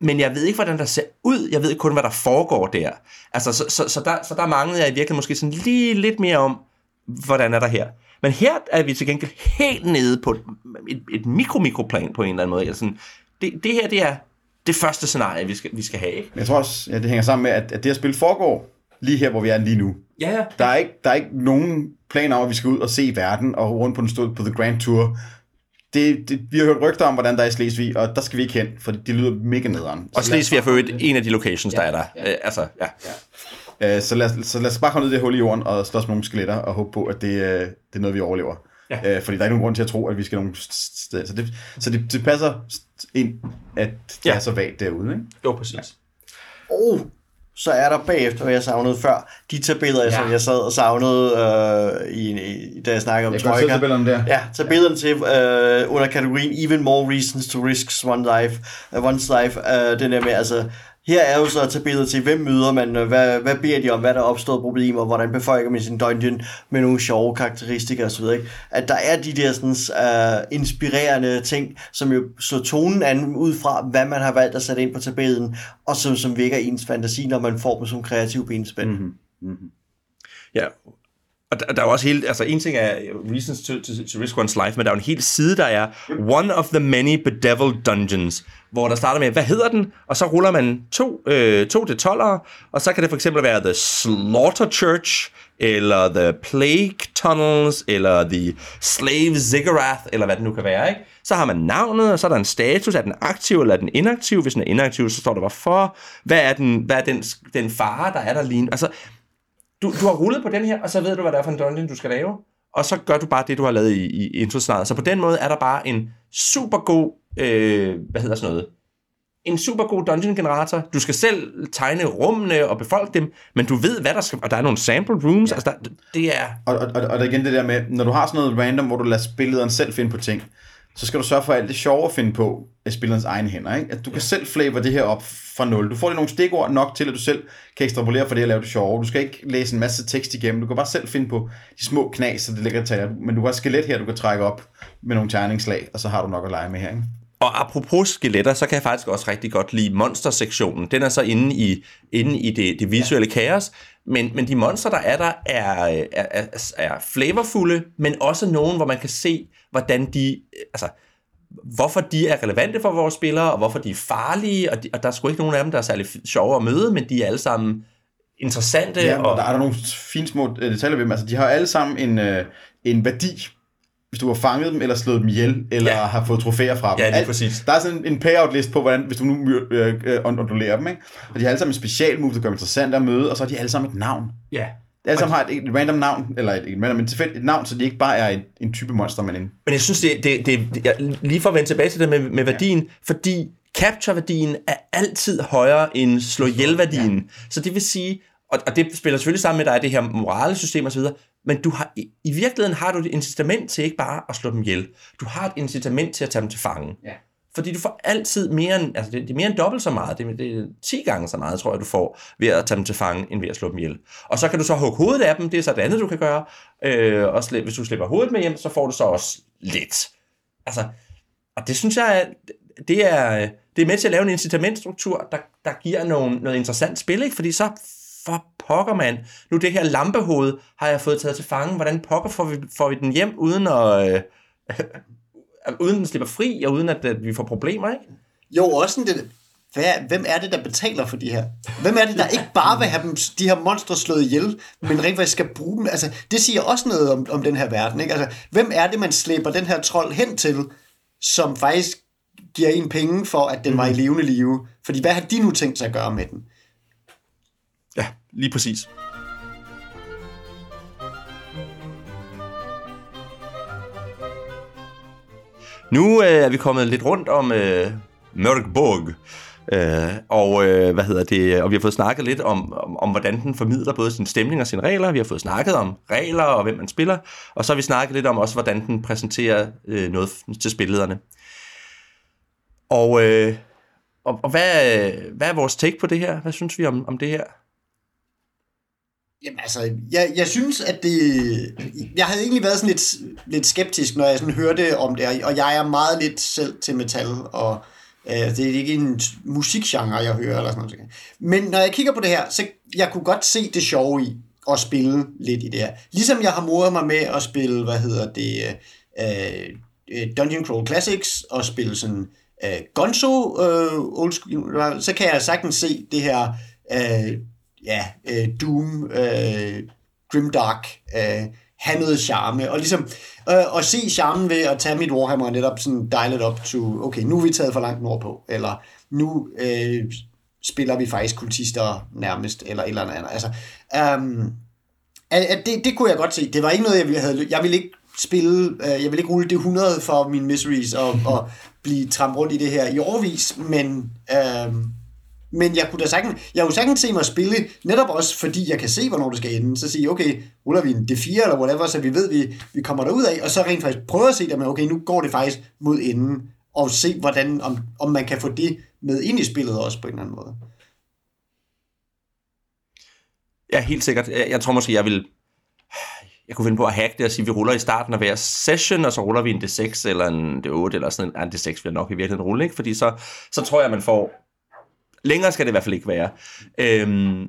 men jeg ved ikke, hvordan der ser ud. Jeg ved kun, hvad der foregår der. Altså, så, så, så, der, så der manglede jeg i virkeligheden måske sådan lige lidt mere om, hvordan er der her. Men her er vi til gengæld helt nede på et, et, et mikro-mikroplan på en eller anden måde. Altså, det, det her, det er det første scenarie, vi skal, vi skal have. Ikke? Jeg tror også, ja, det hænger sammen med, at, at det her spil foregår lige her, hvor vi er lige nu. Ja, ja. Der er ikke, der er ikke nogen planer om, at vi skal ud og se verden og rundt på den stod på The Grand Tour. Det, det, vi har hørt rygter om, hvordan der er i Slesvig, og der skal vi ikke hen, for det lyder mega nederen. Og Slesvig er for øvrigt en af de locations, der er der. Ja. Øh, altså, ja. ja. Øh, så, lad, os, så lad os bare komme ned i det hul i jorden og slås med nogle skeletter og håbe på, at det, øh, det er noget, vi overlever. Ja. Øh, fordi der er ikke nogen grund til at tro, at vi skal nogen sted. Så det, så det, det passer ind, at det ja. er så vagt derude. Ikke? Jo, præcis. Ja. Oh, så er der bagefter, hvad jeg savnede før, de tabeller, ja. som jeg sad og savnede, øh, i, i, da jeg snakkede om jeg Troika. Jeg tabellerne der. Ja, tabellerne ja. til øh, under kategorien Even More Reasons to Risk One Life, uh, One's Life, øh, den der med, altså, her er jo så at tage billeder til, hvem møder man, hvad, hvad beder de om, hvad der er opstået problemer, hvordan befolker man sin dungeon med nogle sjove karakteristika osv. Ikke? At der er de der sådan, uh, inspirerende ting, som jo slår tonen an ud fra, hvad man har valgt at sætte ind på tabellen, og som, som vækker ens fantasi, når man får dem som kreativ benspænd. Mm-hmm. Mm-hmm. Ja, og der, der er også hele, altså en ting er Reasons to, to, to Risk One's Life, men der er jo en hel side, der er One of the Many Bedeviled Dungeons, hvor der starter med, hvad hedder den? Og så ruller man to, øh, to til 12'ere, og så kan det for eksempel være The Slaughter Church, eller The Plague Tunnels, eller The Slave Ziggurat, eller hvad det nu kan være, ikke? Så har man navnet, og så er der en status, er den aktiv eller er den inaktiv? Hvis den er inaktiv, så står der hvorfor. Hvad er, den, hvad er den, den fare, der er der lige Altså, du, du har rullet på den her, og så ved du, hvad det er for en dungeon, du skal lave. Og så gør du bare det, du har lavet i, i introscenariet. Så på den måde er der bare en super god, øh, hvad hedder sådan noget, en super god dungeon generator. Du skal selv tegne rummene og befolke dem, men du ved, hvad der skal... Og der er nogle sample rooms. Ja. Altså, der, det er... Og, og, og, og der igen det der med, når du har sådan noget random, hvor du lader spillederen selv finde på ting, så skal du sørge for, at alt det sjove at finde på af spillerens egne hænder. Ikke? At du kan selv flavor det her op fra nul. Du får lige nogle stikord nok til, at du selv kan ekstrapolere for det at lave det sjove. Du skal ikke læse en masse tekst igennem. Du kan bare selv finde på de små knas, så det ligger til Men du har et skelet her, du kan trække op med nogle terningslag, og så har du nok at lege med her. Ikke? Og apropos skeletter, så kan jeg faktisk også rigtig godt lide monstersektionen. Den er så inde i, inde i det, det visuelle ja. kaos. Men, men de monster, der er der, er, er, er, er flavorfulde, men også nogen, hvor man kan se, hvordan de... Altså, hvorfor de er relevante for vores spillere, og hvorfor de er farlige, og, de, og der er sgu ikke nogen af dem, der er særlig sjove at møde, men de er alle sammen interessante. Ja, og der er der nogle fine små øh, detaljer ved dem. Altså, de har alle sammen en, øh, en værdi hvis du har fanget dem, eller slået dem ihjel, eller ja. har fået trofæer fra dem. Ja, lige præcis. Der er sådan en payout-list på, hvordan, hvis du nu øh, øh, ondulerer dem, ikke? Og de har alle sammen en special move, der gør dem interessant at møde, og så har de alle sammen et navn. Ja. De alle sammen har et, et random navn, eller et, et random, men tilfældigt et navn, så de ikke bare er et, en type monster, man er Men jeg synes, det, det, det, det jeg, lige for at vende tilbage til det med, med værdien, ja. fordi capture-værdien er altid højere end slå ihjel-værdien. Ja. Så det vil sige, og, og det spiller selvfølgelig sammen med, at der er det her morale system osv., men du har, i, i virkeligheden har du et incitament til ikke bare at slå dem ihjel. Du har et incitament til at tage dem til fange. Ja. Fordi du får altid mere end, altså det, det er mere end dobbelt så meget, det, det er 10 gange så meget, tror jeg, du får ved at tage dem til fange, end ved at slå dem ihjel. Og så kan du så hugge hovedet af dem, det er så det andet, du kan gøre. Øh, og sli, hvis du slipper hovedet med hjem, så får du så også lidt. Altså, og det synes jeg, det er, det er med til at lave en incitamentstruktur, der, der giver nogle, noget interessant spil, ikke? fordi så for pokker, mand. Nu det her lampehoved har jeg fået taget til fange. Hvordan pokker får vi, får vi den hjem, uden at, øh, uden den slipper fri, og uden at, at vi får problemer, ikke? Jo, også sådan det, hvad, hvem er det, der betaler for de her? Hvem er det, der ikke bare vil have dem, de her monstre slået ihjel, men rent faktisk skal bruge dem? Altså, det siger også noget om, om den her verden, ikke? Altså, hvem er det, man slæber den her trold hen til, som faktisk giver en penge for, at den var i levende live? Fordi hvad har de nu tænkt sig at gøre med den? Lige præcis. Nu øh, er vi kommet lidt rundt om øh, Mørkborg, øh, og øh, hvad hedder det, og vi har fået snakket lidt om, om, om, hvordan den formidler både sin stemning og sine regler. Vi har fået snakket om regler og hvem man spiller, og så har vi snakket lidt om også, hvordan den præsenterer øh, noget til spillederne. Og, øh, og, og hvad, øh, hvad er vores take på det her? Hvad synes vi om, om det her? Jamen altså, jeg, jeg synes, at det... Jeg havde egentlig været sådan lidt, lidt skeptisk, når jeg sådan hørte om det, og jeg er meget lidt selv til metal, og øh, det er ikke en musikgenre, jeg hører, eller sådan noget. Men når jeg kigger på det her, så jeg kunne godt se det sjove i at spille lidt i det her. Ligesom jeg har modet mig med at spille, hvad hedder det, øh, øh Dungeon Crawl Classics, og spille sådan øh, Gonzo øh, old school, så kan jeg sagtens se det her... Øh, ja, øh, Doom, øh, Grimdark, øh, have noget charme, og ligesom øh, og se charmen ved at tage mit Warhammer og netop sådan dial it up to, okay, nu er vi taget for langt nordpå, eller nu øh, spiller vi faktisk kultister nærmest, eller et eller andet. Altså, øhm, um, at, at det, det kunne jeg godt se. Det var ikke noget, jeg ville have... Jeg ville ikke spille... Øh, jeg ville ikke rulle det 100 for mine miseries og, og blive trampet rundt i det her i årvis, men... Øh, men jeg kunne da sagtens, jeg kunne sagtens se mig spille, netop også fordi jeg kan se, hvornår det skal ende. Så sige, okay, ruller vi en D4 eller whatever, så vi ved, vi, vi kommer derud af, og så rent faktisk prøve at se det med, okay, nu går det faktisk mod enden, og se, hvordan, om, om man kan få det med ind i spillet også på en eller anden måde. Ja, helt sikkert. Jeg tror måske, jeg vil jeg kunne finde på at hacke det og sige, at vi ruller i starten af hver session, og så ruller vi en D6 eller en D8 eller sådan en, en D6 vil jeg nok i virkeligheden rulle, ikke? Fordi så, så tror jeg, at man får Længere skal det i hvert fald ikke være. Øhm,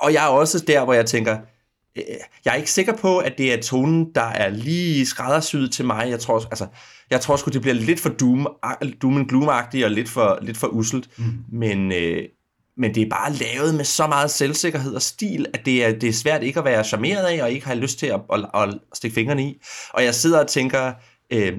og jeg er også der, hvor jeg tænker, øh, jeg er ikke sikker på, at det er tonen, der er lige skræddersyet til mig. Jeg tror, altså, jeg tror sgu, det bliver lidt for doom, doom and gloom og lidt for, lidt for uselt. Mm. Men, øh, men det er bare lavet med så meget selvsikkerhed og stil, at det er, det er svært ikke at være charmeret af, og ikke have lyst til at, at, at stikke fingrene i. Og jeg sidder og tænker, øh,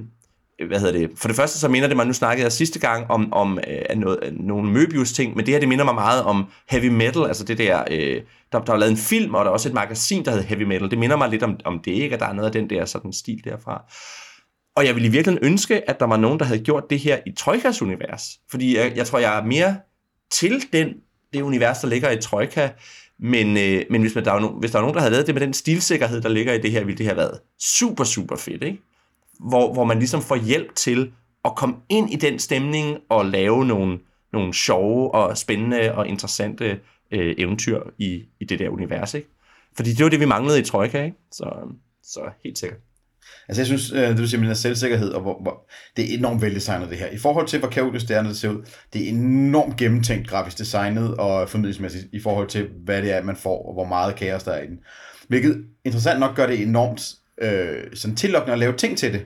hvad hedder det, for det første så minder det mig, nu snakkede jeg sidste gang om, om øh, noget, øh, nogle Möbius-ting, men det her, det minder mig meget om heavy metal, altså det der, øh, der, der var lavet en film, og der er også et magasin, der hedder Heavy Metal, det minder mig lidt om, om det, ikke, at der er noget af den der sådan stil derfra. Og jeg ville i virkeligheden ønske, at der var nogen, der havde gjort det her i Troikas univers, fordi jeg, jeg tror, jeg er mere til den, det univers, der ligger i Troika, men, øh, men hvis, man, der var no, hvis der var nogen, der havde lavet det med den stilsikkerhed, der ligger i det her, ville det have været super, super fedt, ikke? Hvor, hvor man ligesom får hjælp til at komme ind i den stemning og lave nogle, nogle sjove og spændende og interessante øh, eventyr i, i det der univers, ikke? Fordi det var det, vi manglede i Trojka, ikke? Så, så helt sikkert. Altså jeg synes, øh, det du siger med selvsikkerhed, og hvor, hvor, det er enormt veldesignet det her. I forhold til, hvor kaotisk det er, når det ser ud, det er enormt gennemtænkt grafisk designet og formidlingsmæssigt i forhold til, hvad det er, man får, og hvor meget kaos der er i den. Hvilket interessant nok gør det enormt øh, sådan tillokkende at lave ting til det.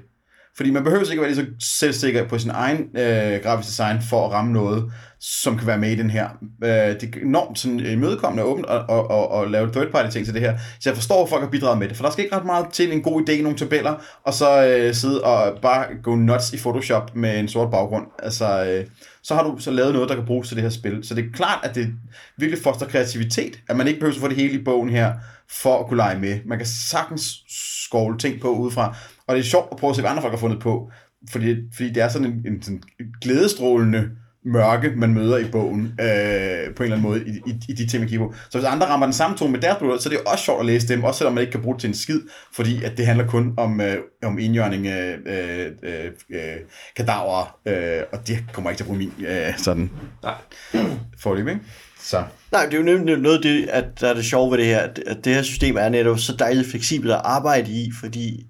Fordi man behøver ikke være lige så selvsikker på sin egen øh, grafisk design for at ramme noget, som kan være med i den her. Øh, det er enormt sådan imødekommende og åbent og, og, og, og lave third party ting til det her. Så jeg forstår, at folk har bidraget med det, for der skal ikke ret meget til en god idé, nogle tabeller, og så øh, sidde og bare gå nuts i Photoshop med en sort baggrund. Altså, øh, så har du så lavet noget, der kan bruges til det her spil. Så det er klart, at det virkelig foster kreativitet, at man ikke behøver at få det hele i bogen her, for at kunne lege med. Man kan sagtens skovle ting på udefra. Og det er sjovt at prøve at se, hvad andre folk har fundet på, fordi, fordi det er sådan en, en sådan glædestrålende mørke, man møder i bogen, øh, på en eller anden måde, i, i, i de ting, man kigger på. Så hvis andre rammer den samme tone med deres blod, så er det også sjovt at læse dem, også selvom man ikke kan bruge det til en skid, fordi at det handler kun om, øh, om indjørning af øh, øh, øh, kadaver, øh, og det kommer ikke til at bruge min øh, sådan Nej. forløb, ikke? Så. Nej, det er jo nemlig noget af det, at der er det sjove ved det her, at det her system er netop så dejligt fleksibelt at arbejde i, fordi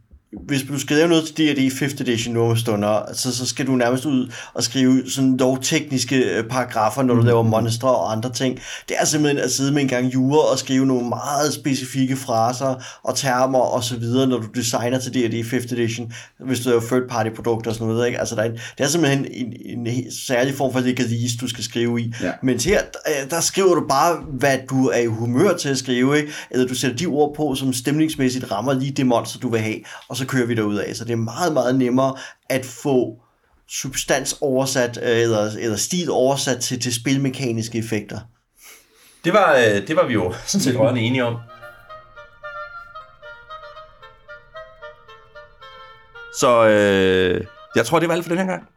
hvis du skriver noget til D&D 5th edition nu om stunder, så, så skal du nærmest ud og skrive sådan lovtekniske øh, paragrafer, når du mm. laver monstre og andre ting. Det er simpelthen at sidde med en gang jura og skrive nogle meget specifikke fraser og termer og så videre, når du designer til D&D 5th edition, hvis du laver third party produkter og sådan noget. Ikke? Altså, der er en, det er simpelthen en, en, en særlig form for legalise, du skal skrive i. Ja. Mens her, der, der skriver du bare, hvad du er i humør til at skrive, ikke? eller du sætter de ord på, som stemningsmæssigt rammer lige det monster, du vil have, og så kører vi derud af. Så det er meget, meget nemmere at få substans oversat, øh, eller, eller stil oversat til, til spilmekaniske effekter. Det var, øh, det var vi jo sådan set rørende enige om. Så øh, jeg tror, det var alt for den her gang.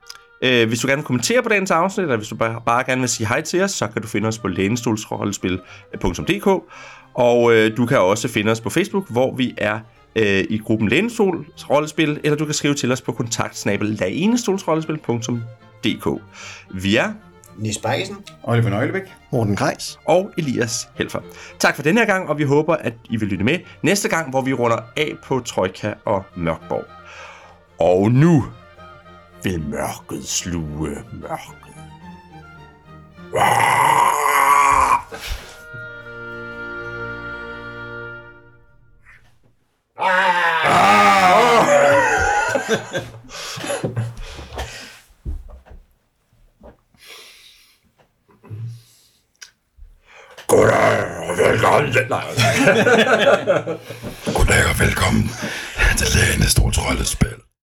Øh, hvis du gerne vil kommentere på dagens afsnit, eller hvis du bare, bare gerne vil sige hej til os, så kan du finde os på lænestolsrollespil.dk. Og øh, du kan også finde os på Facebook, hvor vi er øh, i gruppen Lænestols Rollespil, eller du kan skrive til os på kontaktsnabel laenestolsrollespil.dk. Vi er Nis Bakkesen. Oliver Nøglebæk. Morten Grejs. og Elias Helfer. Tak for den her gang, og vi håber, at I vil lytte med næste gang, hvor vi runder af på Trojka og Mørkborg. Og nu vil mørket sluge mørket. Goddag og velkommen til... Nej, Goddag og velkommen til Lægenes Store Troldespil.